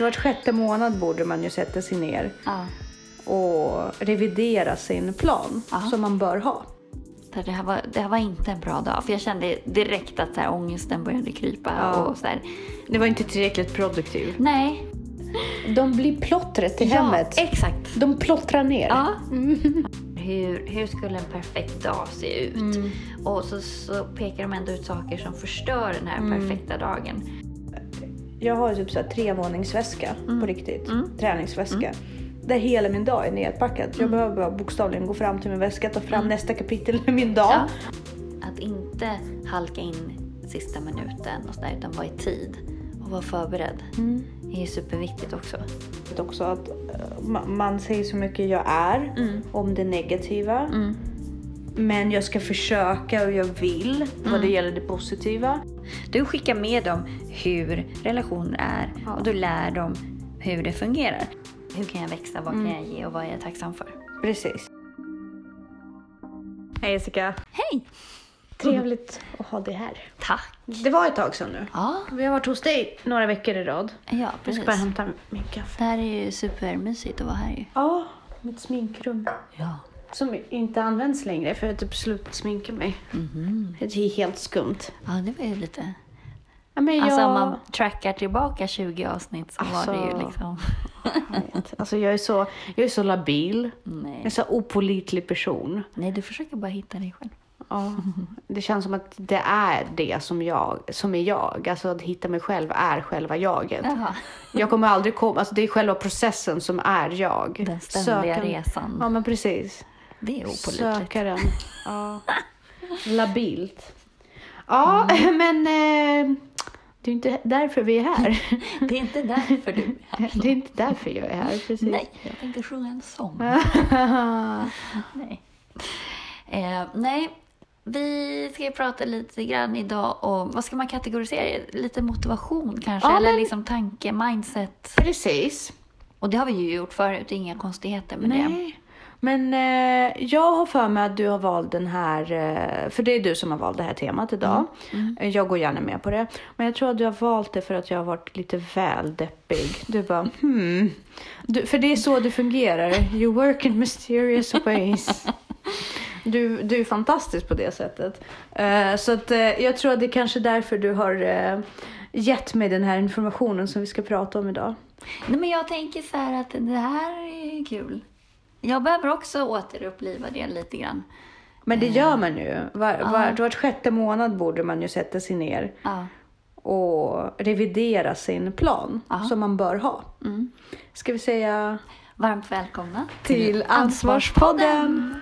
Vart sjätte månad borde man ju sätta sig ner Ja. och revidera sin plan Ja. som man bör ha. Det, här var, det här var inte en bra dag. För jag kände direkt att så här, ångesten började krypa. Ja. Och så här, Det var inte tillräckligt produktiv. nej. De blir plottret i hemmet. Exakt. De plottrar ner. Ja. Hur, hur skulle en perfekt dag se ut? Mm. Och så, så pekar de ändå ut saker som förstör den här Mm. perfekta dagen. Jag har ju typ så här trevåningsväska Mm. på riktigt. Träningsväska. Där hela min dag är nedpackad. Mm. Jag behöver bara bokstavligen gå fram till min väska, ta fram nästa kapitel i min dag. Ja. Att inte halka in sista minuten och sådär, utan vara i tid och vara förberedd. Mm. Det är ju superviktigt också. också att eh, ma- man säger så mycket jag är Mm. om det negativa. Men jag ska försöka och jag vill vad det gäller det positiva. Du skickar med dem hur relationer är Ja. och du lär dem hur det fungerar. Hur kan jag växa? Vad Mm. kan jag ge och vad är jag tacksam för? Precis. Hej Jessica. Hej! Trevligt att ha dig här. Tack! Det var ett tag sedan nu. Ja, Vi har varit hos dig några veckor i rad. ja Jag precis. ska bara hämta min kaffe. Det här är ju supermysigt att vara här ju. Ja, mitt sminkrum. Ja. Som inte används längre för jag har typ slutat sminka mig. Det är helt skumt. Ja, det var ju lite... Ja, men jag... Alltså om man trackar tillbaka 20 avsnitt så var det ju Alltså- liksom... Jag. Alltså jag är så, jag är så labil. Jag är Nej. en så opolitlig person. Nej, du försöker bara hitta dig själv. Ja. Det känns som att det är det som jag, som är jag. Alltså att hitta mig själv är själva jaget. Jaha. Jag kommer aldrig komma, alltså det är själva processen som är jag. Den ständiga Söken- resan. Ja men precis. Det är opålitligt. Sökaren. Ja. Labilt. Ja Mm. men eh, det är inte därför vi är här. Det är inte därför du är här. Det är inte därför jag är här. Precis. Nej, jag tänkte sjunga en sång. Nej. Eh, nej, vi ska ju prata lite grann idag om, vad ska man kategorisera? Lite motivation kanske, Ja, eller men- liksom tanke, mindset. Precis. Och det har vi ju gjort förut, inga konstigheter med det. Men eh, jag har för mig att du har valt den här, eh, för det är du som har valt det här temat idag. Mm. Eh, Jag går gärna med på det. Men jag tror att du har valt det för att jag har varit lite väl deppig. Du bara, hmm. Du, för det är så du fungerar. You work in mysterious ways. Du, du är fantastisk på det sättet. Eh, så att, eh, jag tror att det är kanske därför du har eh, gett mig den här informationen som vi ska prata om idag. Nej, men jag tänker så här att det här är kul. Jag behöver också återuppliva det lite grann. Men det gör man ju. Var, var, vart sjätte månad borde man ju sätta sig ner Ja. och revidera sin plan Ja. som man bör ha. Mm. Ska vi säga Varmt välkomna till Ansvarspodden!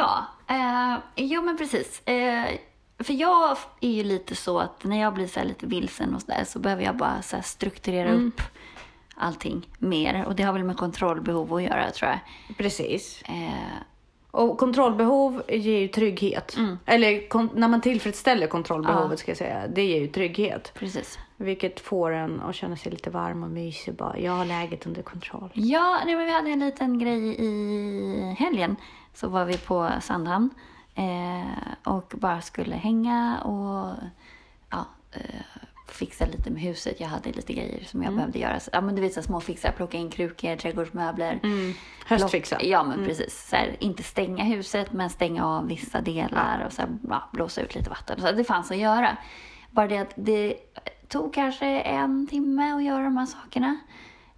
Ja, eh, jo men precis. Eh, för jag är ju lite så att när jag blir så lite vilsen och så där så behöver jag bara så strukturera upp allting mer. Och det har väl med kontrollbehov att göra tror jag. Precis. Eh, Och kontrollbehov ger ju trygghet. Eller kon- när man tillfredsställer kontrollbehovet Ja. ska jag säga, det ger ju trygghet. precis. Vilket får en att känna sig lite varm och mysig. Bara, jag har läget under kontroll. Ja, nej, men vi hade en liten grej i helgen. Så var vi på Sandhamn eh, och bara skulle hänga och ja, eh, fixa lite med huset. Jag hade lite grejer som jag behövde göra. Ja, men du vet, så små fixar, plocka in krukor, trädgårdsmöbler. Höstfixa. Plock- Ja, men precis. Så här, inte stänga huset, men stänga av vissa delar och så här, ja, blåsa ut lite vatten. Så det fanns att göra. Bara det att det tog kanske en timme att göra de här sakerna.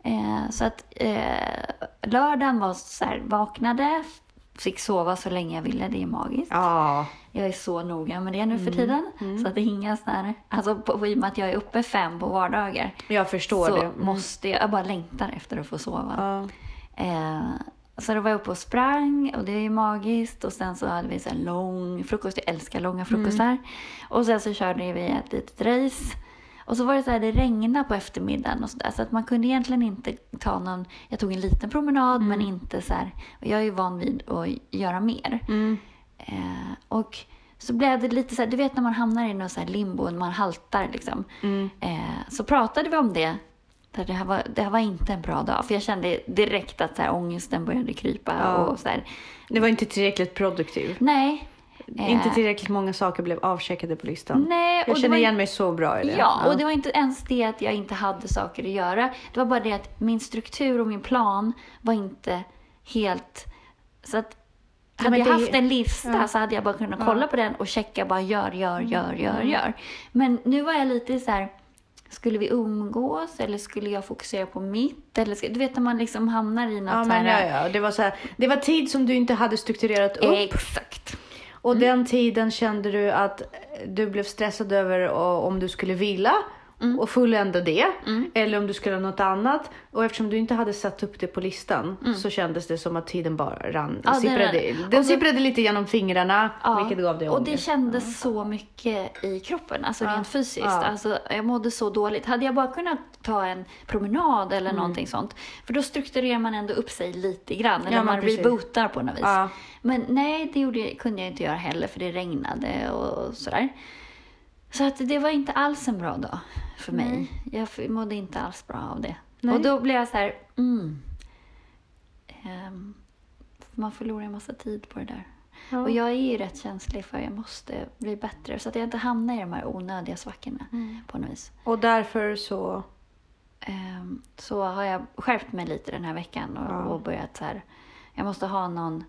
Eh, så att eh, lördagen var så här, vaknade, fick sova så länge jag ville. Det är magiskt. Ja. Jag är så noga med det nu för tiden. Så att det är inga här, alltså på, i och med att jag är uppe fem på vardagar Jag förstår så det. Mm. måste jag, jag bara längtar efter att få sova. Ja. Eh, så då var jag uppe och sprang och det är magiskt. Och sen så hade vi så lång frukost. Jag älskar långa frukostar. Och sen så körde vi ett litet race. Och så var det så här, det regnade på eftermiddagen och så där. Så att man kunde egentligen inte ta någon, jag tog en liten promenad men inte så här, och jag är ju van vid att göra mer. Mm. Eh, och så blev det lite så här, du vet när man hamnar i någon så här limbo, när man haltar liksom. Mm. Eh, så pratade vi om det. Det, här var, det här var inte en bra dag. För jag kände direkt att så här, ångesten började krypa. Ja. Och så här, Det var inte tillräckligt produktiv. nej. Eh, Inte tillräckligt många saker blev avcheckade på listan. Nej, Jag känner igen mig så bra i det. Ja, och det var inte ens det att jag inte hade saker att göra. Det var bara det att min struktur och min plan var inte helt... Så att Ja, hade jag det- haft en lista ja. så hade jag bara kunnat kolla på den och checka bara gör, gör, Mm. gör, gör, gör. Men nu var jag lite så här, skulle vi umgås eller skulle jag fokusera på mitt? Eller, ska- du vet när man liksom hamnar i något Ja, men här... ja, ja. Det, var så här, det var tid som du inte hade strukturerat upp. Exakt. Och den tiden kände du att du blev stressad över om du skulle vilja och fullända det. Eller om du skulle ha något annat. Och eftersom du inte hade satt upp det på listan så kändes det som att tiden bara rann. Ja, den sipprade, den Och då- sipprade lite genom fingrarna, Ja, vilket gav dig och det ångest. kändes så mycket i kroppen, alltså rent fysiskt. Ja. Alltså, jag mådde så dåligt. Hade jag bara kunnat ta en promenad eller Mm. någonting sånt, för då strukturerar man ändå upp sig lite grann, eller man precis. rebootar på något vis. Ja. Men nej, det gjorde, kunde jag inte göra heller, för det regnade och sådär. Så att det var inte alls en bra dag för mig. Jag f- mådde inte alls bra av det. Nej. Och då blev jag så här, mm. Ehm, man förlorar en massa tid på det där. Ja. Och jag är ju rätt känslig för jag måste bli bättre så att jag inte hamnar i de här onödiga svackorna Mm. på något vis. Och därför så... Ehm, så har jag skärpt mig lite den här veckan och, Ja. och börjat så här. Jag måste ha någon.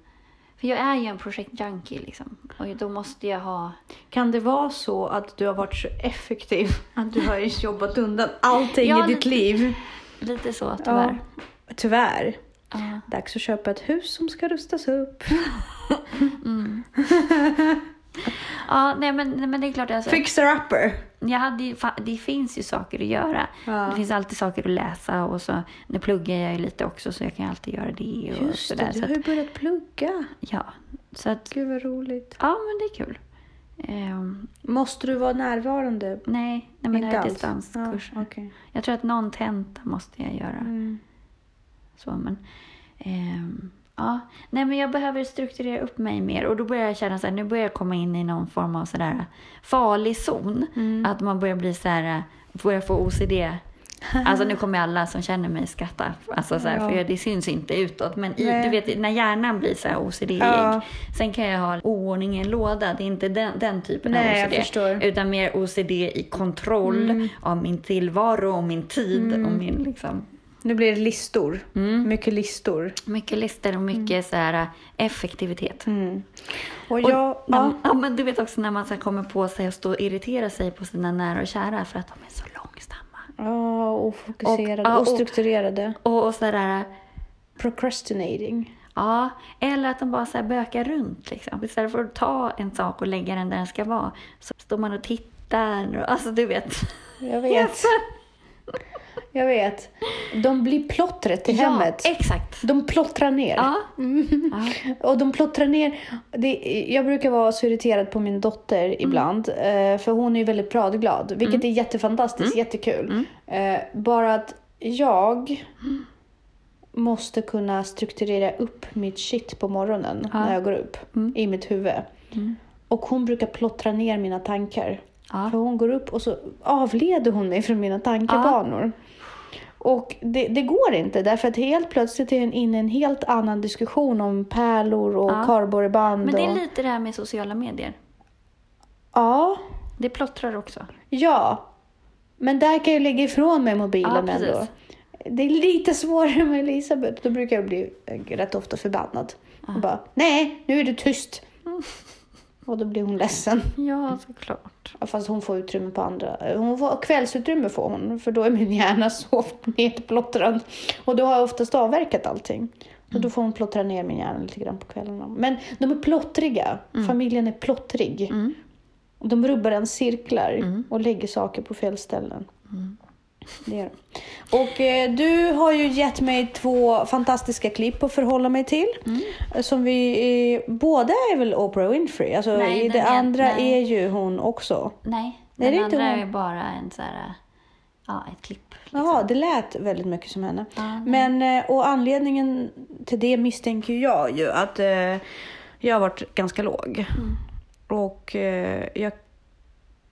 För jag är ju en projektjunkie liksom. Och då måste jag ha. Kan det vara så att du har varit så effektiv att du har jobbat undan allting Ja, i ditt lite- liv? Lite så tyvärr. Tyvärr. Ja. Dags att köpa ett hus som ska rustas upp. Ja, nej men, nej, men det är klart. Alltså, Fixer-upper. Jag hade ju, det finns ju saker att göra. Ja. Det finns alltid saker att läsa och så nu pluggar jag ju lite också så jag kan alltid göra det. Och Just sådär, det, du har att, ju börjat plugga. Ja, så att Gud vad roligt. ja men det är kul. Ehm, Måste du vara närvarande? nej, nej men det är alls? distanskurs. Ja, okej. Jag tror att någon tenta måste jag göra. Mm. Så, men, ehm, ja. Nej, men jag behöver strukturera upp mig mer och då börjar jag känna så här, nu börjar jag komma in i någon form av sådär farlig zon. Mm. Att man börjar bli så här, börjar få OCD. Alltså nu kommer alla som känner mig skratta, alltså så här, Ja. för det syns inte utåt. Men i, du vet, när hjärnan blir så här OCD-ig. Ja. Sen kan jag ha oordning i en låda, det är inte den, den typen Nej, av jag OCD. förstår. Utan mer OCD i kontroll Mm. av min tillvaro och min tid och min liksom, Nu blir det listor. Mm. Mycket listor. mycket listor och mycket så här, effektivitet. Mm. Och Och jag... när, ja. ja, men du vet också när man så kommer på sig och stå och irritera sig på sina nära och kära för att de är så långsamma. Ja, ofokuserade. Och- ja, och- ostrukturerade. Och, och så där, Procrastinating. ja, eller att de bara så här bökar runt liksom. Istället för att ta en sak och lägga den där den ska vara så står man och tittar. Och, alltså du vet. Jag vet. Jag vet. De blir plottret i hemmet. Ja, exakt. De plottrar ner. Ja. Mm. ja. Och de plottrar ner. Det, jag brukar vara så irriterad på min dotter Mm. ibland. eh, För hon är ju väldigt pratglad. Vilket är jättefantastiskt, Mm. jättekul. Eh, Bara att jag måste kunna strukturera upp mitt shit på morgonen Ja. när jag går upp. Mm. I mitt huvud. Mm. Och hon brukar plottra ner mina tankar. Ja. För hon går upp och så avleder hon mig från mina tankebanor. Och det, det går inte därför att helt plötsligt är hon inne i en helt annan diskussion om pärlor och Ja. kardborreband. Men det är och... lite det här med sociala medier. Ja, Det plottrar också. ja. Men där kan jag lägga ifrån mig mobilen Ja, ändå. Det är lite svårare med Elisabeth. Då brukar jag bli rätt ofta förbannad. Och bara, nej, nu är du tyst. Och då blir hon ledsen. Ja, såklart. Fast hon får utrymme på andra. Hon får, kvällsutrymme får hon, för då är min hjärna så nedplottrad. Och då har jag oftast avverkat allting. Och då får hon plottra ner min hjärna lite grann på kvällarna. Men de är plottriga. Familjen är plottrig. Mm. De rubbar en cirklar Mm. och lägger saker på fel ställen. Det är de. Och eh, du har ju gett mig två fantastiska klipp att förhålla mig till. Eh, Som vi, eh, båda är väl Oprah Winfrey? Alltså Nej, det är- andra nej. är ju hon också. Nej, Nej, det är den inte andra hon. är bara en så här, ja, ett klipp. Liksom. Jaha, det lät väldigt mycket som henne. Ja. Men, eh, och anledningen till det misstänker jag ju att eh, jag har varit ganska låg. Mm. Och eh, jag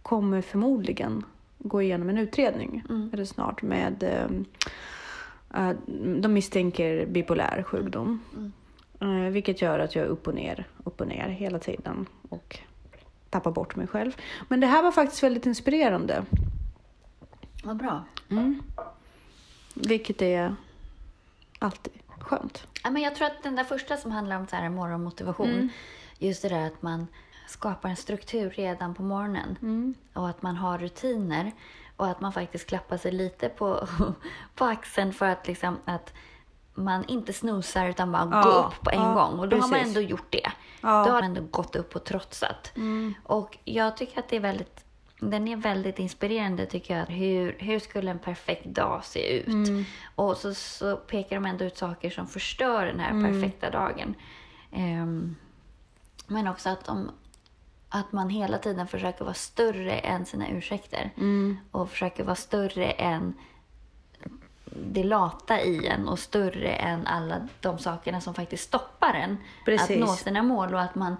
kommer förmodligen gå igenom en utredning Mm. eller snart med eh, eh, de misstänker bipolär sjukdom. Mm. Eh, vilket gör att jag är upp och ner, upp och ner hela tiden och tappar bort mig själv. Men det här var faktiskt väldigt inspirerande. Vad bra. Mm. Vilket är alltid skönt. Ja, men jag tror att den där första som handlar om så här morgonmotivation, Mm. just det där att man skapar en struktur redan på morgonen Mm. och att man har rutiner och att man faktiskt klappar sig lite på, på axeln för att, liksom, att man inte snosar utan bara Ja, går upp på en ja, gång. Och då har man precis. ändå gjort det. Ja. Då har man ändå gått upp och trotsat. Mm. Och jag tycker att det är väldigt den är väldigt inspirerande tycker jag. Hur, hur skulle en perfekt dag se ut? Mm. Och så, så pekar de ändå ut saker som förstör den här perfekta dagen. Ehm, men också att, de, att man hela tiden försöker vara större än sina ursäkter. Mm. Och försöker vara större än det lata i en och större än alla de sakerna som faktiskt stoppar en Precis. att nå sina mål och att man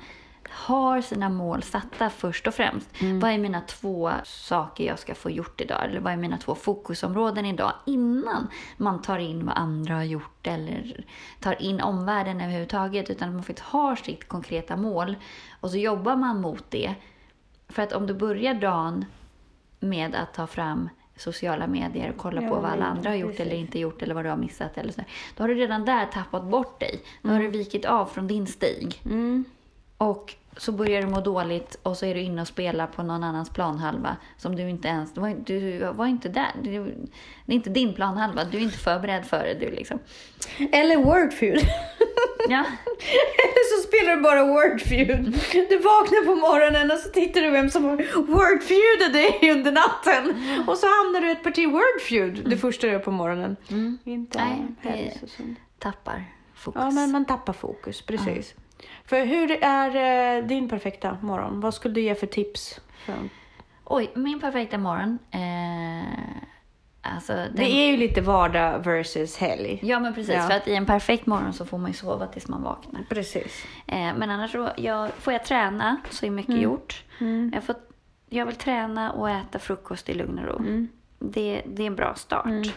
har sina mål satta först och främst. Vad är mina två saker jag ska få gjort idag? Eller vad är mina två fokusområden idag? Innan man tar in vad andra har gjort eller tar in omvärlden överhuvudtaget. Utan att man faktiskt har sitt konkreta mål och så jobbar man mot det. För att om du börjar dagen med att ta fram sociala medier och kolla Ja, på vad alla andra har gjort precis. eller inte gjort eller vad du har missat. Eller så. Då har du redan där tappat bort dig. Då har du vikit av från din stig. Mm. Och så börjar du må dåligt och så är du inne och spelar på någon annans planhalva som du inte ens... Du var, du var inte där. Du, det är inte din planhalva. Du är inte förberedd för det. Du liksom. Eller Wordfeud. Ja. Eller så spelar du bara Wordfeud. Du vaknar på morgonen och så tittar du vem som har Wordfeudat dig under natten. Och så hamnar du i ett parti Wordfeud det första du gör på morgonen. Inte Nej, det-. Tappar fokus. Ja, men man tappar fokus, precis. För hur är eh, din perfekta morgon? Vad skulle du ge för tips? För... Oj, min perfekta morgon. Eh, alltså, den, Det är ju lite vardag versus helg. Ja, men precis. Ja. För att i en perfekt morgon så får man ju sova tills man vaknar. Precis. Eh, men annars så jag, får jag träna så är mycket gjort. Mm. Jag, får, jag vill träna och äta frukost i lugn och ro. Mm. Det, det är en bra start.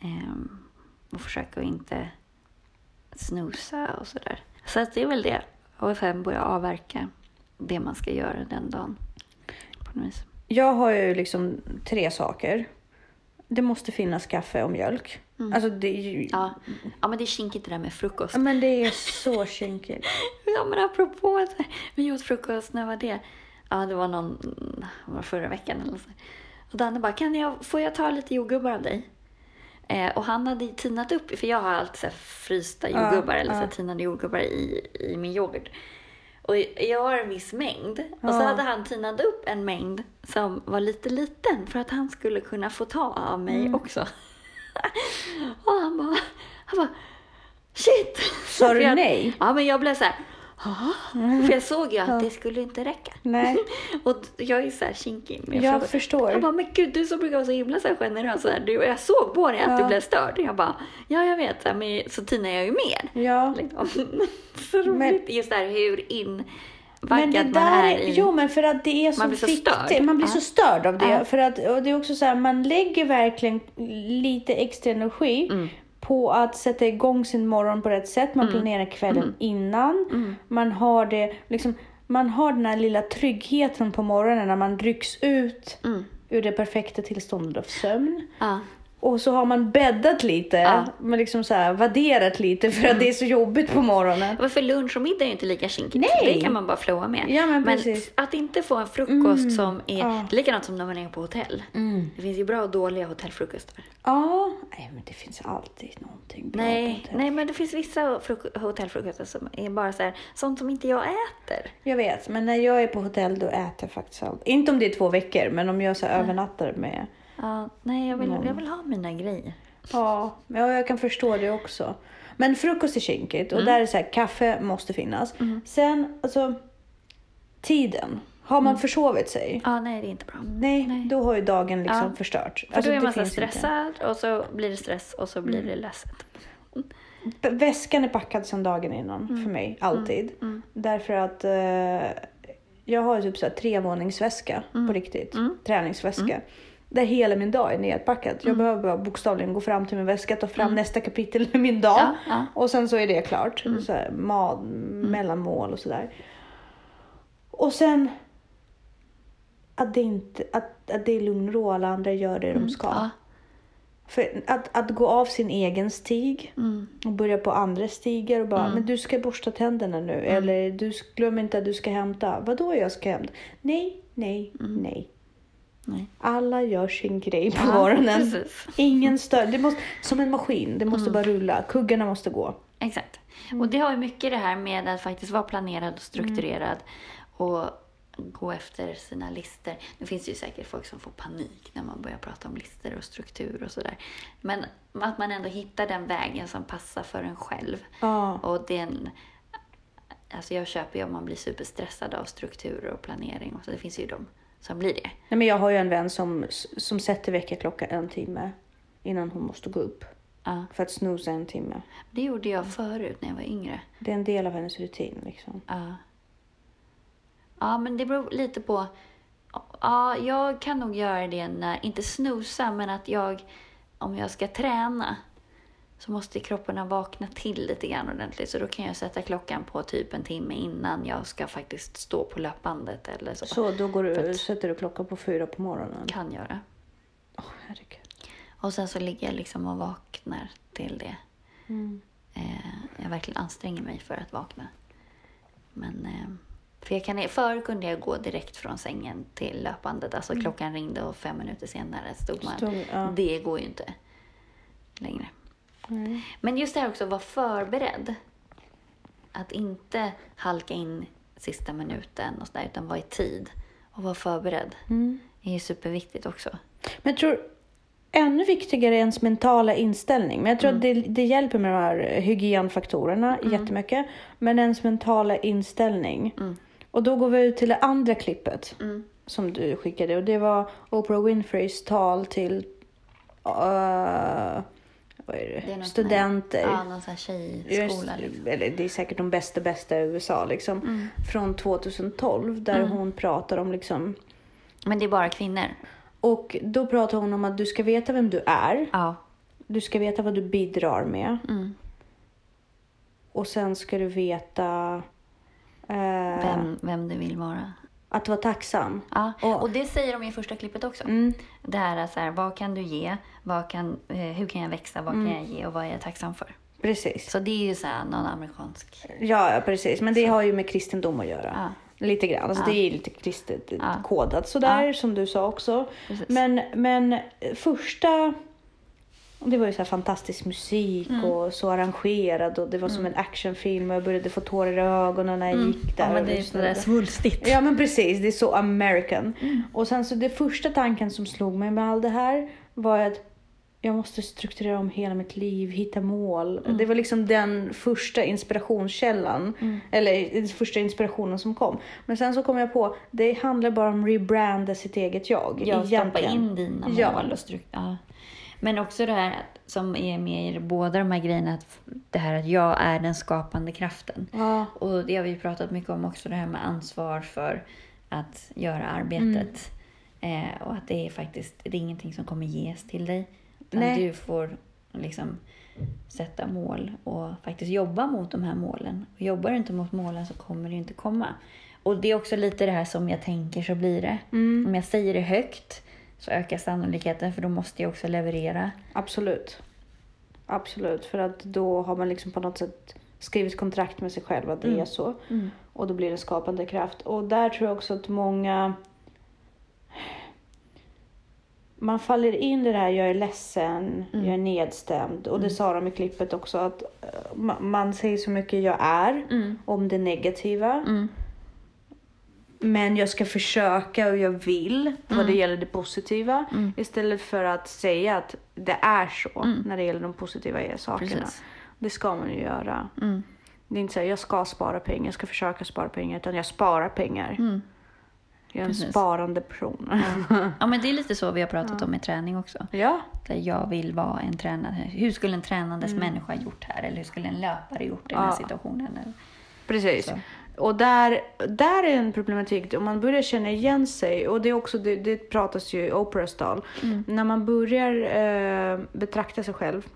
Ehm, och försöka att inte snusa och sådär. Så att det är väl det. Och sen börja avverka det man ska göra den dagen. På något vis. Jag har ju liksom tre saker. Det måste finnas kaffe och mjölk. Alltså det är ju... Ja. ja, men det är kinkigt det där med frukost. Ja, Men det är så kinkigt. Ja, men apropå att vi åt frukost, när var det? Ja, det var någon, det var förra veckan eller så. Och Danne bara, kan jag, får jag ta lite jordgubbar av dig? Eh, och han hade tinat upp, för jag har alltid så här frysta jordgubbar eller så här ja. tinade jordgubbar i, i min yoghurt. Och jag har en viss mängd. Och så hade han tinat upp en mängd som var lite liten för att han skulle kunna få ta av mig Mm. också. och han bara, han bara, shit! Sa du nej? Ja, men jag blev så här? För jag såg ju att det skulle inte räcka. Nej. Och jag är så här kinkig. med Jag frågor. förstår. Jag bara, men gud du som brukar vara så himla så här generös. Så här, du, och jag såg på dig att du blev störd. Jag bara, ja jag vet. Så, här, men, så tinar jag ju mer. Ja. Liksom. så roligt. Men- Just det här hur in Men det man där, är i... jo men för att det är så Man blir så viktigt. störd. Man blir Ja. så störd av det. Ja. För att, och det är också så här, man lägger verkligen lite extra energi Mm. På att sätta igång sin morgon på rätt sätt. Man planerar kvällen Mm. innan. Man har det liksom, man har den här lilla tryggheten på morgonen när man rycks ut Mm. ur det perfekta tillståndet av sömn. Ja. Och så har man bäddat lite, Ja. men liksom så här, vadderat lite för att det är så jobbigt på morgonen. Men för lunch och middag är ju inte lika kinkigt. Nej. Det kan man bara flowa med. Ja, men precis. att inte få en frukost som är Ja. likadant som när man är på hotell. Det finns ju bra och dåliga hotellfrukostar. Ja, nej men det finns alltid någonting bra på Nej, hotell. nej, men det finns vissa fruk- hotellfrukostar som är bara så här, sånt som inte jag äter. Jag vet, men när jag är på hotell då äter jag faktiskt allt. Inte om det är två veckor, men om jag så här övernattar med Ja, nej, jag vill, Någon. jag vill ha mina grejer. Ja, ja, jag kan förstå det också. Men frukost är kinkigt och Mm. där är så här, kaffe måste finnas. Sen, alltså, tiden. Har man försovit sig? Ja, nej, det är inte bra. Nej, Mm. Nej. då har ju dagen liksom Ja. förstörts. För Alltså, då är man så finns inte. stressad och så blir det stress och så blir det ledset. Väskan är packad sedan dagen innan för mig, alltid. Mm. Därför att eh, jag har typ så här trevåningsväska Mm. på riktigt. Träningsväska. Där hela min dag är nedpackad. Mm. Jag behöver bara bokstavligen gå fram till min väska, ta fram nästa kapitel i min dag. Ja, ja. Och sen så är det klart. Så här, mat, mellanmål och sådär. Och sen att det, inte, att, att det är lugn och ro, alla andra gör det de ska. Ja. För att, att gå av sin egen stig Mm. och börja på andra stigar och bara, men du ska borsta tänderna nu. Eller du glöm inte att du ska hämta. Vadå jag ska hämta? Nej, nej, nej. Nej. Alla gör sin grej på Ja, morgonen. precis. Ingen stör. Det måste, som en maskin, det måste bara rulla. Kuggarna måste gå. Exakt. Och det har ju mycket det här med att faktiskt vara planerad och strukturerad och gå efter sina lister. Nu finns det ju säkert folk som får panik när man börjar prata om lister och struktur och sådär. Men att man ändå hittar den vägen som passar för en själv. Ja. Och den, alltså jag köper ju om man blir superstressad av strukturer och planering. Och så det finns ju de som blir det. Nej, men jag har ju en vän som, som sätter väckarklockan en timme innan hon måste gå upp. Ja. För att snosa en timme. Det gjorde jag förut när jag var yngre. Det är en del av hennes rutin. Liksom. Ja. Ja, men det beror lite på. Ja, jag kan nog göra det när, inte snusa, men att jag, om jag ska träna, så måste kroppen ha vaknat till lite grann ordentligt. Så då kan jag sätta klockan på typ en timme innan jag ska faktiskt stå på löpbandet eller så. Så då går du, sätter du klockan på fyra på morgonen. Kan göra. Åh, herregud. Och sen så ligger jag liksom och vaknar till det. Mm. Eh, jag verkligen anstränger mig för att vakna. Men, eh, för jag kan, förr kunde jag gå direkt från sängen till löpandet. Alltså klockan ringde och fem minuter senare stod man. Stod- ja. Det går ju inte längre. Nej. Men just det här också att vara förberedd. Att inte halka in sista minuten och sådär, utan vara i tid. Och vara förberedd. Mm. är ju superviktigt också. Men jag tror ännu viktigare är ens mentala inställning. Men jag tror att det, det hjälper med de här hygienfaktorerna jättemycket. Men ens mentala inställning. Och då går vi ut till det andra klippet som du skickade. Och det var Oprah Winfreys tal till uh, vad är det? Det är studenter. Här, ja, någon sån här tjejskola. Liksom. eller det är säkert de bästa bästa i USA liksom. Mm. Från 2012 där hon pratar om liksom Men det är bara kvinnor. och då pratar hon om att du ska veta vem du är. Ja. Du ska veta vad du bidrar med. Mm. Och sen ska du veta eh, Vem, vem du vill vara. Att vara tacksam. Ja, Och- och det säger de i första klippet också. Mm. Det här är så här, vad kan du ge? Vad kan, eh, hur kan jag växa? Vad kan jag ge? Och vad är jag tacksam för? Precis. Så det är ju så här någon amerikansk... Ja, ja, precis. Men det har ju med kristendom att göra. Ja. Lite grann. Alltså Ja. Det är lite kristet Ja. kodat sådär, som du sa också. Precis. Men, men eh, första... Det var ju så här fantastisk musik Mm. och så arrangerad och det var som en actionfilm och jag började få tårar i ögonen när jag gick där. Mm. Ja, men och det är lyssnade. sådär svulstigt. Ja men precis, det är så American. Mm. Och sen så det första tanken som slog mig med allt det här var att jag måste strukturera om hela mitt liv, hitta mål. Mm. Det var liksom den första inspirationskällan. Eller den första inspirationen som kom. Men sen så kom jag på, det handlar bara om rebranda sitt eget jag. Ja, stoppa in dina mål Ja. och struk- ja. Men också det här att- som är med i båda de här grejerna, att det här att jag är den skapande kraften. Ja, Och det har vi pratat mycket om också, det här med ansvar för att göra arbetet. Mm. Eh, och att det är faktiskt det är ingenting som kommer ges till dig. Utan du får liksom sätta mål och faktiskt jobba mot de här målen. Och jobbar du inte mot målen så kommer det inte komma. Och det är också lite det här som jag tänker så blir det. Mm. Om jag säger det högt så ökar sannolikheten för då måste jag också leverera. absolut. Absolut, för att då har man liksom på något sätt skrivit kontrakt med sig själv att det är så. Och då blir det skapande kraft. Och där tror jag också att många... Man faller in i det här, jag är ledsen, jag är nedstämd. Och det sa de i klippet också, att eh, ma- man säger så mycket jag är om det negativa. Men jag ska försöka och jag vill vad Mm. det gäller det positiva. Istället för att säga att det är så när det gäller de positiva sakerna. Mm. Precis. Det ska man ju göra. Mm. Det är inte så här, jag ska spara pengar, jag ska försöka spara pengar. Utan jag sparar pengar. Jag är en Precis. sparande person. Ja, men det är lite så vi har pratat om med träning också. ja. Där jag vill vara en tränare. Hur skulle en tränandes människa gjort här? Eller hur skulle en löpare gjort i den här Ja. situationen? Precis. Så. Och där, där är en problematik, om man börjar känna igen sig, och det, är också, det, det pratas ju i Oprahs tal, när man börjar eh, betrakta sig själv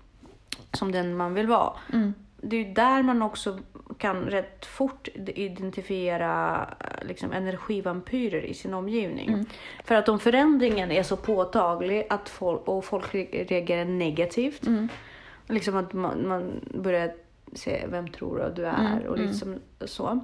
som den man vill vara, Mm. det är ju där man också kan rätt fort identifiera liksom, energivampyrer i sin omgivning. För att om förändringen är så påtaglig att folk, och folk re- reagerar negativt, liksom att man, man börjar se vem tror du att du är och liksom så.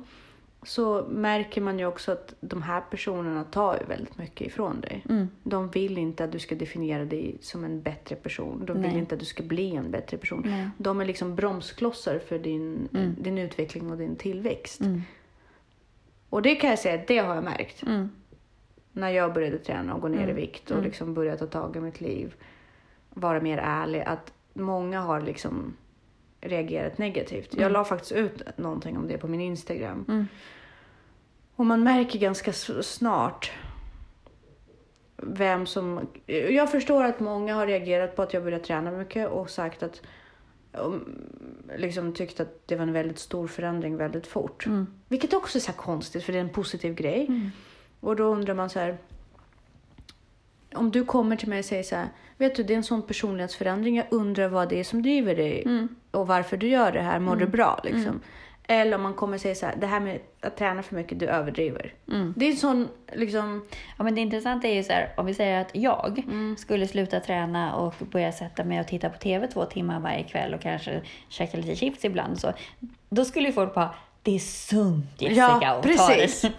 Så märker man ju också att de här personerna tar ju väldigt mycket ifrån dig. Mm. De vill inte att du ska definiera dig som en bättre person. De vill Nej. inte att du ska bli en bättre person. Nej. De är liksom bromsklossar för din, din utveckling och din tillväxt. Mm. Och det kan jag säga, det har jag märkt. Mm. När jag började träna och gå ner i vikt och liksom började ta tag i mitt liv. Vara mer ärlig. Att många har liksom reagerat negativt. Jag la faktiskt ut någonting om det på min Instagram. Mm. Och man märker ganska snart vem som... Jag förstår att många har reagerat på att jag började träna mycket och sagt att liksom tyckt att det var en väldigt stor förändring väldigt fort. Mm. Vilket också är så konstigt för det är en positiv grej. Och då undrar man så här. Om du kommer till mig och säger så här. Vet du, det är en sån personlighetsförändring. Jag undrar vad det är som driver dig Mm. och varför du gör det här. Mår du bra liksom? Eller om man kommer säga så här. Det här med att träna för mycket, du överdriver. Mm. Det är en sån liksom. Ja, men det intressanta är ju så här, om vi säger att jag Mm. skulle sluta träna och börja sätta mig och titta på TV två timmar varje kväll och kanske käka lite chips ibland. Så, då skulle ju folk bara, det är sunt Jessica Ja, att precis. ta det.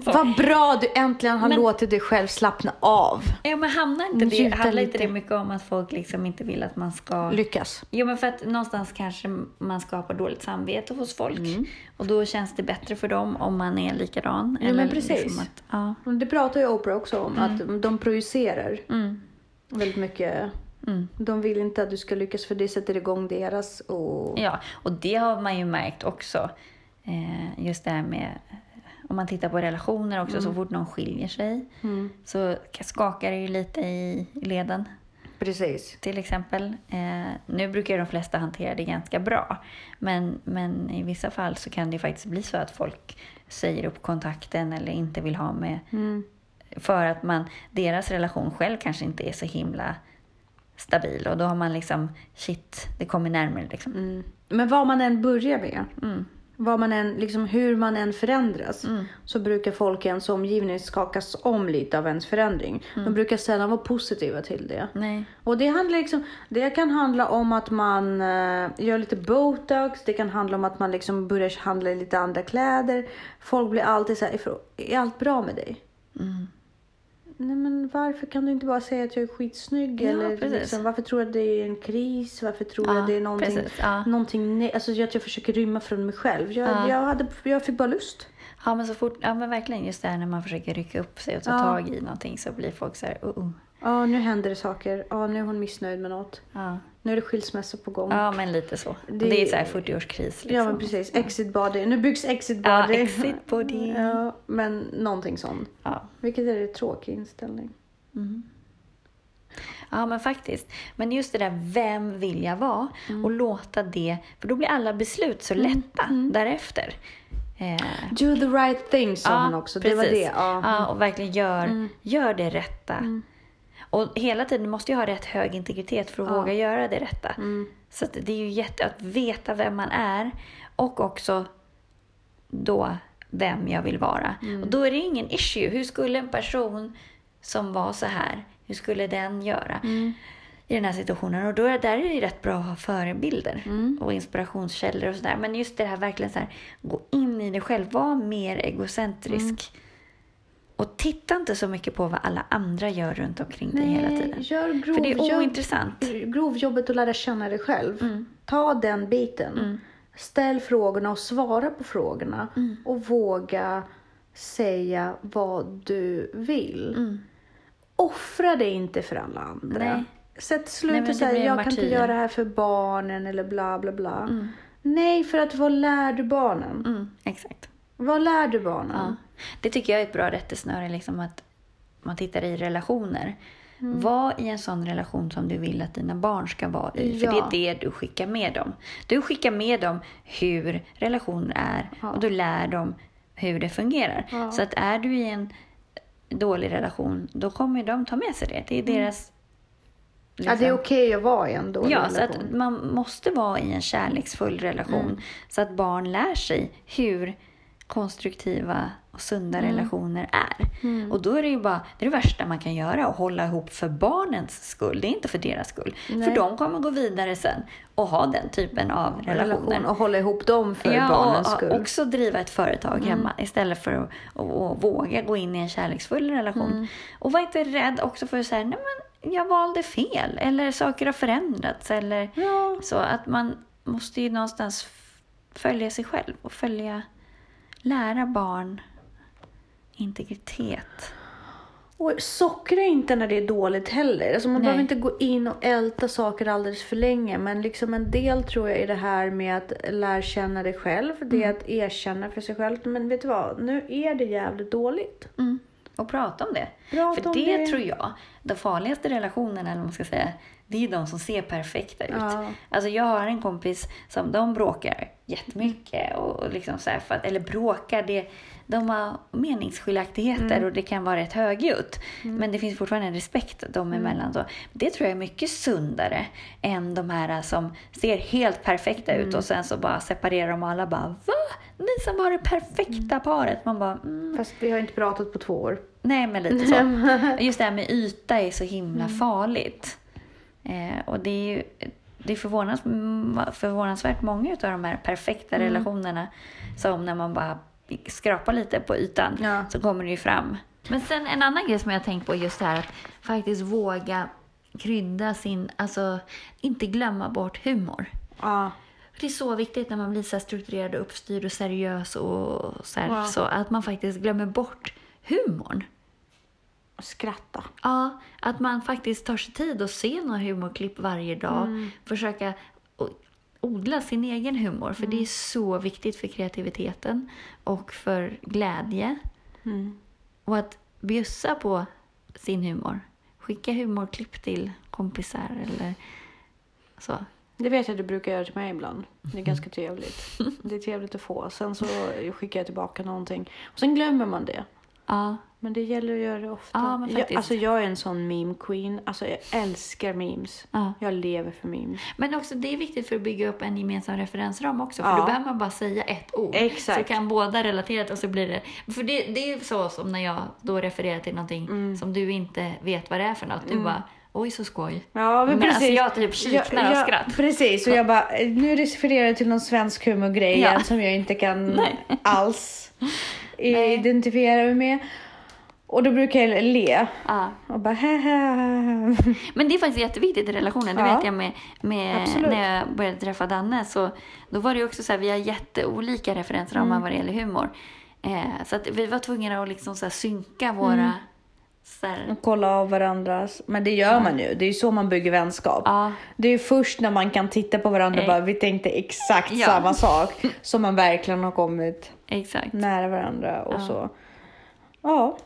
Vad bra du äntligen har Men- låtit dig själv slappna av. Ja, men hamnar inte det, handlar inte det mycket om att folk liksom inte vill att man ska... Lyckas. Jo, men för att någonstans kanske man skapar dåligt samvete hos folk. Mm. Och då känns det bättre för dem om man är likadan. Ja, men precis. Liksom att, ja. Det pratar ju Oprah också om. Att de projicerar Mm. väldigt mycket. Mm. De vill inte att du ska lyckas för det sätter igång deras och... Ja, och det har man ju märkt också. Eh, just det här med, om man tittar på relationer också, så fort någon skiljer sig Mm. så skakar det ju lite i leden Precis. till exempel. Eh, nu brukar de flesta hantera det ganska bra. Men, men i vissa fall så kan det faktiskt bli så att folk säger upp kontakten eller inte vill ha med Mm. för att man, deras relation själv kanske inte är så himla stabil och då har man liksom, shit, det kommer närmare liksom. Mm. Men vad man än börjar med, Mm. Vad man än, liksom, hur man än förändras, så brukar folk i ens omgivning skakas om lite av ens förändring. De brukar sällan vara positiva till det. Nej. Och det, handlar liksom, det kan handla om att man eh, gör lite botox, det kan handla om att man liksom börjar handla i lite andra kläder. Folk blir alltid så här, "Ifrå- är allt bra med dig? Mm. Nej men varför kan du inte bara säga att jag är skitsnygg? Ja, eller precis. liksom, varför tror du att det är en kris? Varför tror du Ja, att det är någonting, precis, ja. någonting ne- alltså att jag försöker rymma från mig själv? Jag, Ja. jag, hade, jag fick bara lust. Ja men så fort, ja men verkligen just det här när man försöker rycka upp sig och ta tag i någonting så blir folk så här, oh, oh. Ja, nu händer det saker. Ja, nu är hon missnöjd med något. Ja. Nu är det skilsmassa på gång. ja men lite så. Det- Det, är så här 40-årskris liksom. Ja, men precis. Exit body. Nu byggs exit body. Ja, exit body. Ja, men någonting sånt. Ja. Vilket är en tråkig inställning. ja men faktiskt. Men just det där, vem vill jag vara? Mm. Och låta det, för då blir alla beslut så lätta Mm. därefter. Eh, Do the right thing sa han också. Det var det. precis. Ja. Mm. Ja, och verkligen gör, gör det rätta. Och hela tiden måste ju ha rätt hög integritet för att Ja. våga göra det rätta. Mm. Så att det är ju jätte att veta vem man är och också då vem jag vill vara. Mm. Och då är det ingen issue. Hur skulle en person som var så här, hur skulle den göra Mm. i den här situationen? Och då är, där är det rätt bra att ha förebilder Mm. och inspirationskällor och sådär. Men just det här verkligen så här, gå in i det själv, var mer egocentrisk. Mm. Och titta inte så mycket på vad alla andra gör runt omkring dig hela tiden. gör grov, För det är gör ointressant. grovjobbet att lära känna dig själv. Mm. Ta den biten. Ställ frågorna och svara på frågorna. Mm. Och våga säga vad du vill. Mm. Offra dig inte för alla andra. Nej. Sätt slut och blir jag kan inte martyr." göra det här för barnen eller bla bla bla. Mm. Nej, för att vad lär du barnen? Mm. Exakt. Vad lär du barnen? Ja. Det tycker jag är ett bra rättesnöre, liksom att man tittar i relationer. Mm. Var i en sån relation som du vill att dina barn ska vara i. För Ja. det är det du skickar med dem. Du skickar med dem hur relationer är Ja. och du lär dem hur det fungerar. Ja. Så att är du i en dålig relation, då kommer de ta med sig det. Det är deras... Mm. Ja, det är okej att vara i en dålig Ja, så relation. att man måste vara i en kärleksfull relation Mm. så att barn lär sig hur konstruktiva och sunda Mm. relationer är. Och då är det ju bara det, är det värsta man kan göra, att hålla ihop för barnens skull. Det är inte för deras skull. Nej. För de kommer gå vidare sen och ha den typen av relationer. relation och hålla ihop dem för Ja, barnens och, skull. Mm. och också driva ett företag hemma istället för att, att, att våga gå in i en kärleksfull relation. Mm. Och var inte rädd också för att säga, nej men jag valde fel eller saker har förändrats eller Ja. så att man måste ju någonstans följa sig själv och följa, lära barn integritet. Och sockra inte när det är dåligt heller. Alltså man Nej. behöver inte gå in och älta saker alldeles för länge. Men liksom en del tror jag är det här med att lära känna dig själv. Det är Mm. att erkänna för sig själv. Men vet du vad? Nu är det jävligt dåligt. Mm. Och prata om det. Prata För om det, det. tror jag, de farligaste relationerna, eller vad man ska säga, det är de som ser perfekta ut. Ja. Alltså jag har en kompis som de bråkar jättemycket. Och, liksom så för att, eller bråkar, det, de har meningsskiljaktigheter Mm. och det kan vara rätt högljutt. Men det finns fortfarande en respekt Mm. dem emellan. Så det tror jag är mycket sundare än de här som ser helt perfekta Mm. ut och sen så bara separerar de och alla bara Va? Ni som var det perfekta paret. Man bara mm, Fast vi har inte pratat på två år. Nej, men lite så. Just det här med yta är så himla Mm. farligt. Eh, och det är ju det är förvånans, förvånansvärt många av de här perfekta Mm. relationerna som när man bara skrapar lite på ytan Ja. så kommer det ju fram. Men sen en annan grej som jag har tänkt på just det här att faktiskt våga krydda sin, alltså inte glömma bort humor. Ja. Det är så viktigt när man blir så strukturerad och uppstyrd och seriös och så, här, Ja. så att man faktiskt glömmer bort humorn. Skratta. Ja, att man faktiskt tar sig tid att se några humorklipp varje dag. Mm. Försöka odla sin egen humor. För det Mm. är så viktigt för kreativiteten och för glädje. Mm. Och att bjussa på sin humor. Skicka humorklipp till kompisar eller så. Det vet jag att du brukar göra till mig ibland. Det är ganska trevligt. Det är trevligt att få. Sen så skickar jag tillbaka någonting. Och sen glömmer man det. Ja, Men det gäller att göra det ofta. Ja, men jag, alltså jag är en sån meme queen. Alltså jag älskar memes. ja. Jag lever för memes. Men också det är viktigt för att bygga upp en gemensam referensram också. För Ja. då behöver man bara säga ett ord. Exakt. Så kan båda relatera och så blir det... För det, det är så som när jag då refererar till någonting Mm. som du inte vet vad det är för något. Du bara, oj så skoj. Ja, men, Men precis. alltså jag typ kiknar av skratt. Precis, och jag bara, nu refererar jag till någon svensk humorgrej Ja. som jag inte kan alls Nej. identifiera mig med. Och då brukar jag le Ja. och bara. Men det är faktiskt jätteviktigt i relationen. Det Ja. vet jag med, med när jag började träffa Danne. Så då var det ju också så här, vi har jätteolika referensramar Mm. vad det gäller humor. Eh, så att vi var tvungna att liksom så här synka våra... Mm. Och kolla av varandras. Men det gör man ju. Det är ju så man bygger vänskap. ja, Det är ju först när man kan titta på varandra och Eh. bara, vi tänkte exakt Ja. samma sak. Som man verkligen har kommit exakt. nära varandra och Ja. så. Ja,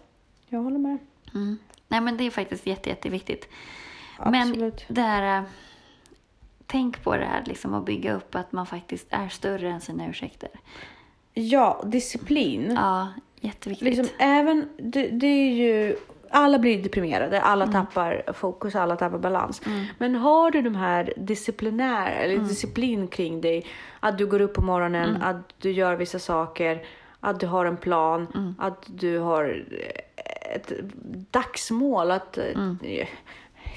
jag håller med. Mm. Nej, men det är faktiskt jätte, jätteviktigt. Men Absolut. det här, äh, tänk på det här liksom att bygga upp att man faktiskt är större än sina ursäkter. Ja, disciplin. Ja, jätteviktigt. Liksom, även, det, det är ju, alla blir deprimerade, alla Mm. tappar fokus, alla tappar balans. Men har du de här disciplinära, eller Mm. disciplin kring dig, att du går upp på morgonen, att du gör vissa saker, att du har en plan, Mm. att du har ett dagsmål, att Mm.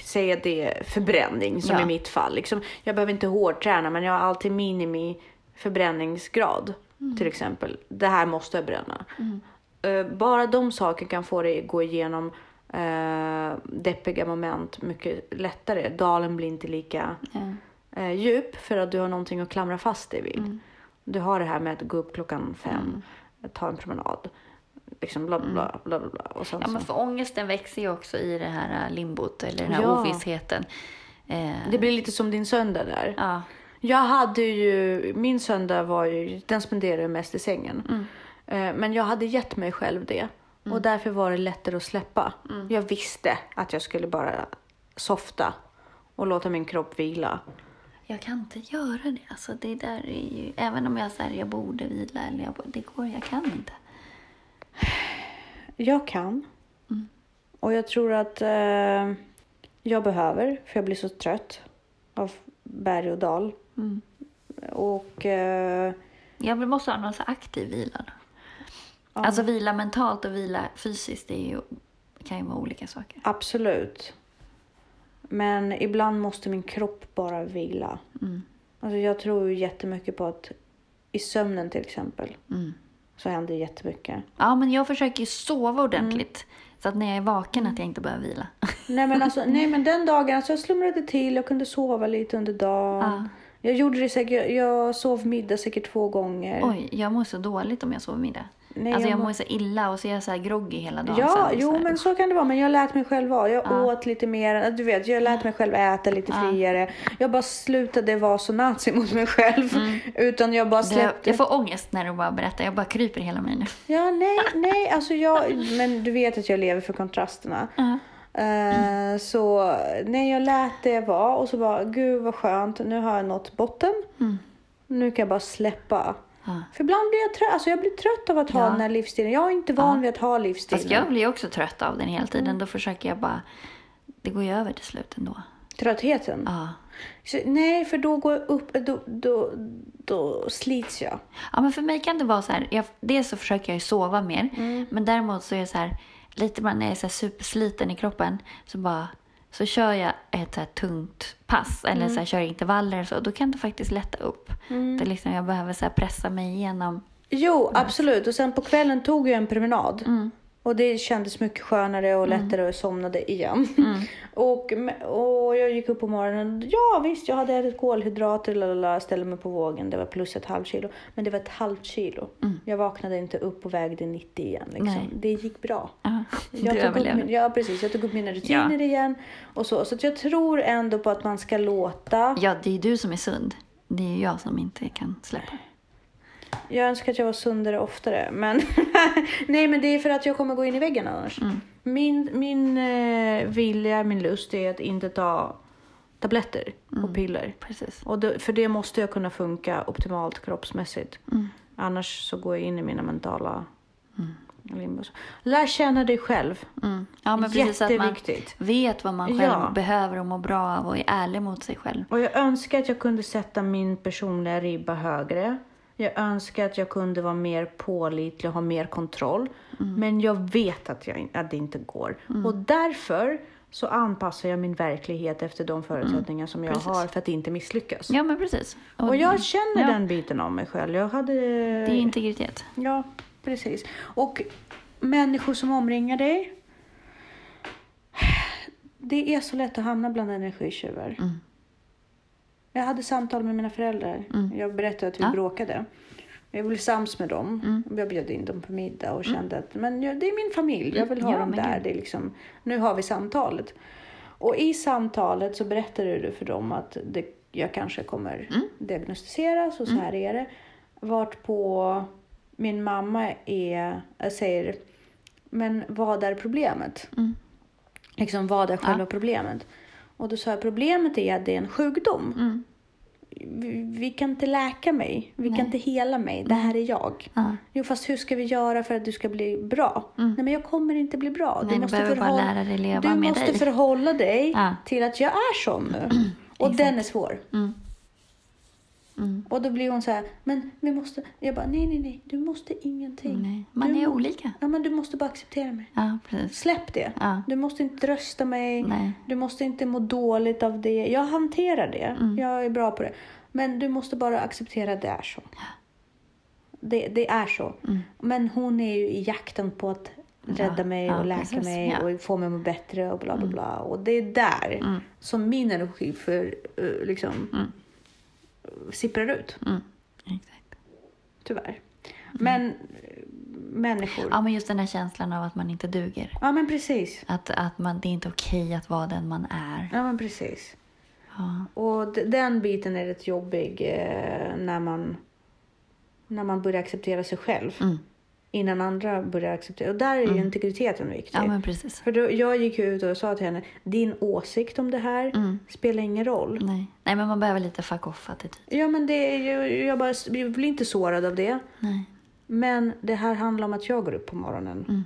säga att det är förbränning som Ja. i mitt fall. Liksom, jag behöver inte hårdträna men jag har alltid minimi förbränningsgrad Mm. till exempel. Det här måste jag bränna. Eh, bara de sakerna kan få dig gå igenom uh, deppiga moment mycket lättare. Dalen blir inte lika eh, djup för att du har någonting att klamra fast dig vid. Mm. Du har det här med att gå upp klockan fem, ta en promenad. liksom bla bla bla bla bla. bla. Och sen Ja, men för ångesten växer ju också i det här äh, limbot, eller den här Ja. ovissheten. Eh, Det blir lite som din söndag där. ja. Jag hade ju, min söndag var ju, den spenderade jag mest i sängen. Mm. Eh, Men jag hade gett mig själv det. Och därför var det lättare att släppa. Mm. Jag visste att jag skulle bara softa och låta min kropp vila. Jag kan inte göra det. Alltså, det där är ju, även om jag säger jag borde vila, eller jag, det går, jag kan inte. Jag kan. Mm. Och jag tror att eh, jag behöver, för jag blir så trött av berg och dal. Mm. Och eh, Jag måste ha någon så aktiv vila. Ja. Alltså vila mentalt och vila fysiskt, det ju, kan ju vara olika saker. absolut. Men ibland måste min kropp bara vila. Mm. Alltså jag tror ju jättemycket på att i sömnen till exempel Mm. så händer jättemycket. Ja, men jag försöker ju sova ordentligt. Mm. Så att när jag är vaken att jag inte behöver vila. Nej men, alltså, nej men den dagen, alltså jag slumrade till, jag kunde sova lite under dagen. Ja. Jag gjorde det säkert, jag, jag sov middag säkert två gånger. Oj, jag mår så dåligt om jag sover middag. Nej, alltså jag jag mår- så illa och så är jag så här groggy hela dagen. Ja, sen, jo så här. men så kan det vara. Men jag lät mig själv vara. Jag Ja. åt lite mer. Du vet, jag lät mig själv äta lite Ja. friare. Jag bara slutade vara så nazi mot mig själv. Utan jag bara släppte. jag får ångest när du bara berättar. Jag bara kryper hela mig nu. Ja, nej, nej, alltså jag... Men du vet att jag lever för kontrasterna. Ja. Eh, så nej, jag lät det vara och så bara, gud vad skönt, nu har jag nått botten. Mm. Nu kan jag bara släppa. Ja. För ibland blir jag trött, alltså jag blir trött av att ha Ja. den här livsstilen. Jag är inte van vid att ha livsstilen. Fast jag blir också trött av den hela tiden. Mm. Då försöker jag bara... Det går ju över till slut ändå. Tröttheten. Ja. Så, nej, för då går jag upp, då, då, då slits jag. Ja, men för mig kan det vara så här. Jag, dels så försöker jag ju sova mer. Mm. Men däremot så är jag så här. Lite när jag är så supersliten i kroppen. Så bara... Så kör jag ett så tungt pass. Eller Mm. så kör intervaller och så. Då kan det faktiskt lätta upp. Det är liksom, jag behöver så pressa mig igenom. Jo, absolut. Och sen på kvällen tog jag en promenad. Mm. Och det kändes mycket skönare och lättare och jag somnade igen. Mm. och, och jag gick upp på morgonen. Ja visst, jag hade ätit kolhydrater, lalala, ställde mig på vågen. Det var plus ett halvt kilo. Men det var ett halvt kilo. Jag vaknade inte upp och vägde 90 igen. Liksom. Mm. Det gick bra. Ja, Jag tog, upp, min- ja, precis. Jag tog upp mina rutiner igen. Och så så jag tror ändå på att man ska låta. Ja, det är du som är sund. Det är ju jag som inte kan släppa. Jag önskar att jag var sundare oftare. Men nej, men det är för att jag kommer gå in i väggen annars. Mm. Min, min eh, vilja, min lust är att inte ta tabletter Mm. och piller. Precis. Och det, för det måste jag kunna funka optimalt kroppsmässigt. Mm. Annars så går jag in i mina mentala limbo. Lär känna dig själv. Mm. Ja, men precis att man Jätteviktigt. vet vad man själv Ja. behöver och mår bra av och är ärlig mot sig själv. Och jag önskar att jag kunde sätta min personliga ribba högre. Jag önskar att jag kunde vara mer pålitlig och ha mer kontroll. Men jag vet att, jag, att det inte går. Och därför så anpassar jag min verklighet efter de förutsättningar som jag Precis. har för att inte misslyckas. Ja, men precis. Och jag känner ja, den biten av mig själv. Jag hade... Det är integritet. Ja, precis. Och människor som omringar dig. Det är så lätt att hamna bland energitjuvar. Mm. Jag hade samtal med mina föräldrar. Jag berättade att vi Ja. bråkade. Jag blev sams med dem. Mm. Jag bjöd in dem på middag och kände att men ja, det är min familj. Jag vill ha Ja, dem där. gud. Det är liksom, nu har vi samtalet. Och i samtalet så berättade du för dem att det, jag kanske kommer Mm. diagnostiseras och så här är det. Vart på min mamma är, jag säger, men vad är problemet? Mm. Liksom vad är själva Ja. problemet? Och då sa jag, problemet är att det är en sjukdom. Mm. Vi, vi kan inte läka mig, vi Nej. kan inte hela mig, det här är jag. Ja. Jo fast hur ska vi göra för att du ska bli bra? Nej men jag kommer inte bli bra. Nej, du bara förhålla- dig du måste dig. förhålla dig Ja. till att jag är sån nu. Och den är svår. Mm. Mm. Och då blir hon så här, men vi måste... Jag bara, nej nej nej, du måste ingenting. Nej, man du, är olika. Ja men du måste bara acceptera mig. Ja, precis. Släpp det. Ja. Du måste inte rösta mig. Nej. Du måste inte må dåligt av det. Jag hanterar det. Mm. Jag är bra på det. Men du måste bara acceptera att det är så. Det, det är så. Mm. Men hon är ju i jakten på att rädda Ja, mig ja, och läka precis, mig ja. Mm. och få mig att må bättre och bla bla bla. Och det är där som min energi för, eh, liksom, Mm. Sipprar ut. Mm. Exakt. Tyvärr. Men människor. Ja, men just den här känslan av att man inte duger. Ja, men precis. Att, att man, det är inte okej att vara den man är. Ja, men precis. Ja. Och den biten är rätt jobbig eh, när man när man börjar acceptera sig själv Mm. Innan andra börjar acceptera. Och där är ju integriteten viktig. ja, men precis. För då, jag gick ut och sa till henne, din åsikt om det här Mm. spelar ingen roll. Nej. Nej, men man behöver lite fuck off-attityd. Ja, men det ju, jag, bara, jag blir inte sårad av det. Nej. Men det här handlar om att jag går upp på morgonen Mm.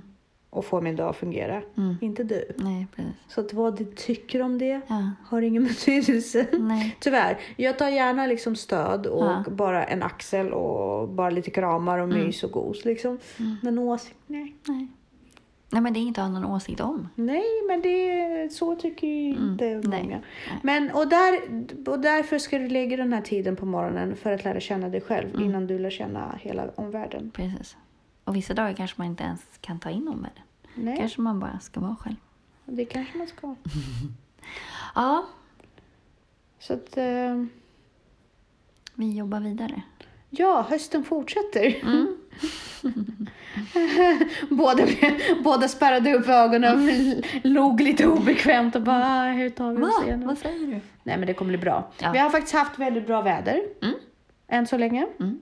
Och får min dag att fungera. Mm. Inte du. Nej, precis. Så att vad du tycker om det Ja. har ingen betydelse. Nej. Tyvärr. Jag tar gärna liksom stöd och Ja. bara en axel och bara lite kramar och Mm. mys och gos. Liksom. Men åsikt, nej. Nej. Nej, men det är inte att ha någon åsikt om. Nej, men det, så tycker ju inte Mm. nej. många. Men, och, där, och därför ska du lägga den här tiden på morgonen för att lära känna dig själv Mm. innan du lär känna hela omvärlden. Precis. Och vissa dagar kanske man inte ens kan ta in omvärlden. Nej, Kanske man bara ska vara själv. det kanske man ska. Ja, Så att, eh, vi jobbar vidare. ja, hösten fortsätter. Mm. båda, båda spärrade upp ögonen och log lite obekvämt och bara, "Ah, hur tar vi oss igenom? Vad säger du? Nej, men det kommer bli bra. Ja. Vi har faktiskt haft väldigt bra väder Mm. än så länge. Mm.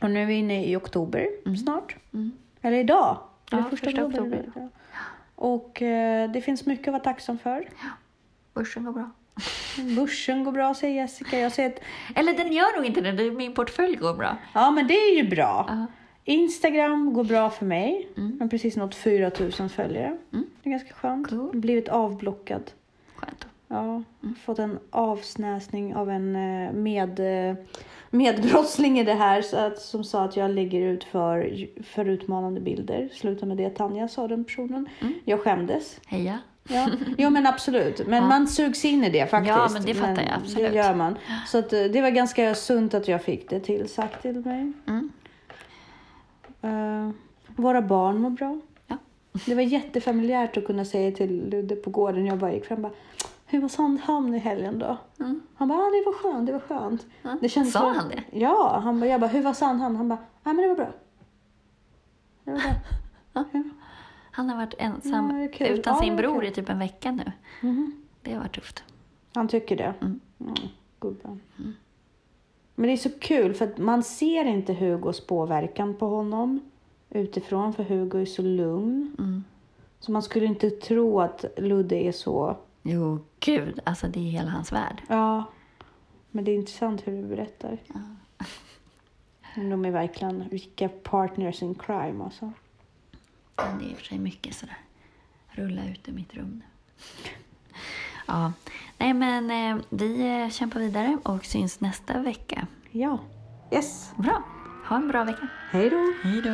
Och nu är vi inne i oktober snart. Mm. Eller idag. Ja, första första oktober. oktober. Och eh, det finns mycket att vara tacksam för. Börsen går bra. Börsen går bra säger Jessica. Jag säger att, Eller den gör nog inte det. Min portfölj går bra. ja men det är ju bra. Ja. Instagram går bra för mig. Mm. Jag har precis nått 4000 följare. Mm. Det är ganska skönt. Cool. Blivit avblockad. Skönt. Ja, Mm. fått en avsnäsning av en eh, med, eh, medbrottsling i det här så att, som sa att jag lägger ut för, för utmanande bilder. Sluta med det Tanja, sa den personen. Mm. Jag skämdes. Heja. Ja, jo men absolut. Men Ja. man sugs in i det faktiskt. Ja, men det fattar jag, absolut. Det gör man. Så att, eh, det var ganska sunt att jag fick det tillsagt till mig. Mm. Eh, våra barn mår bra. Ja. Det var jättefamiljärt att kunna säga till Ludde på gården jag bara gick fram. Bara, Hur var Sandhamn i helgen då? Mm. Han bara, ah, det var skönt, det var skönt. Ja. Det kändes Sa bra. han det? Ja, han bara, jag bara, hur var Sandhamn? Han bara, ah, men det var bra. Det var bra. Han har varit ensam Ja, utan Ja, sin bror i typ en vecka nu. Mhm. Det har varit tufft. Han tycker det? Mm. Mm, gubben. Men det är så kul för att man ser inte Hugos påverkan på honom utifrån för Hugo är så lugn. Mm. Så man skulle inte tro att Ludde är så. Jo, gud. Alltså det är hela hans värld. Ja, men det är intressant hur du berättar. Men De är verkligen vilka partners in crime alltså. Men det är i och för sig mycket sådär. Rulla ut ur mitt rum nu. Ja, nej men eh, vi eh, kämpar vidare och syns nästa vecka. Ja. Yes. Bra. Ha en bra vecka. Hej då. Hej då.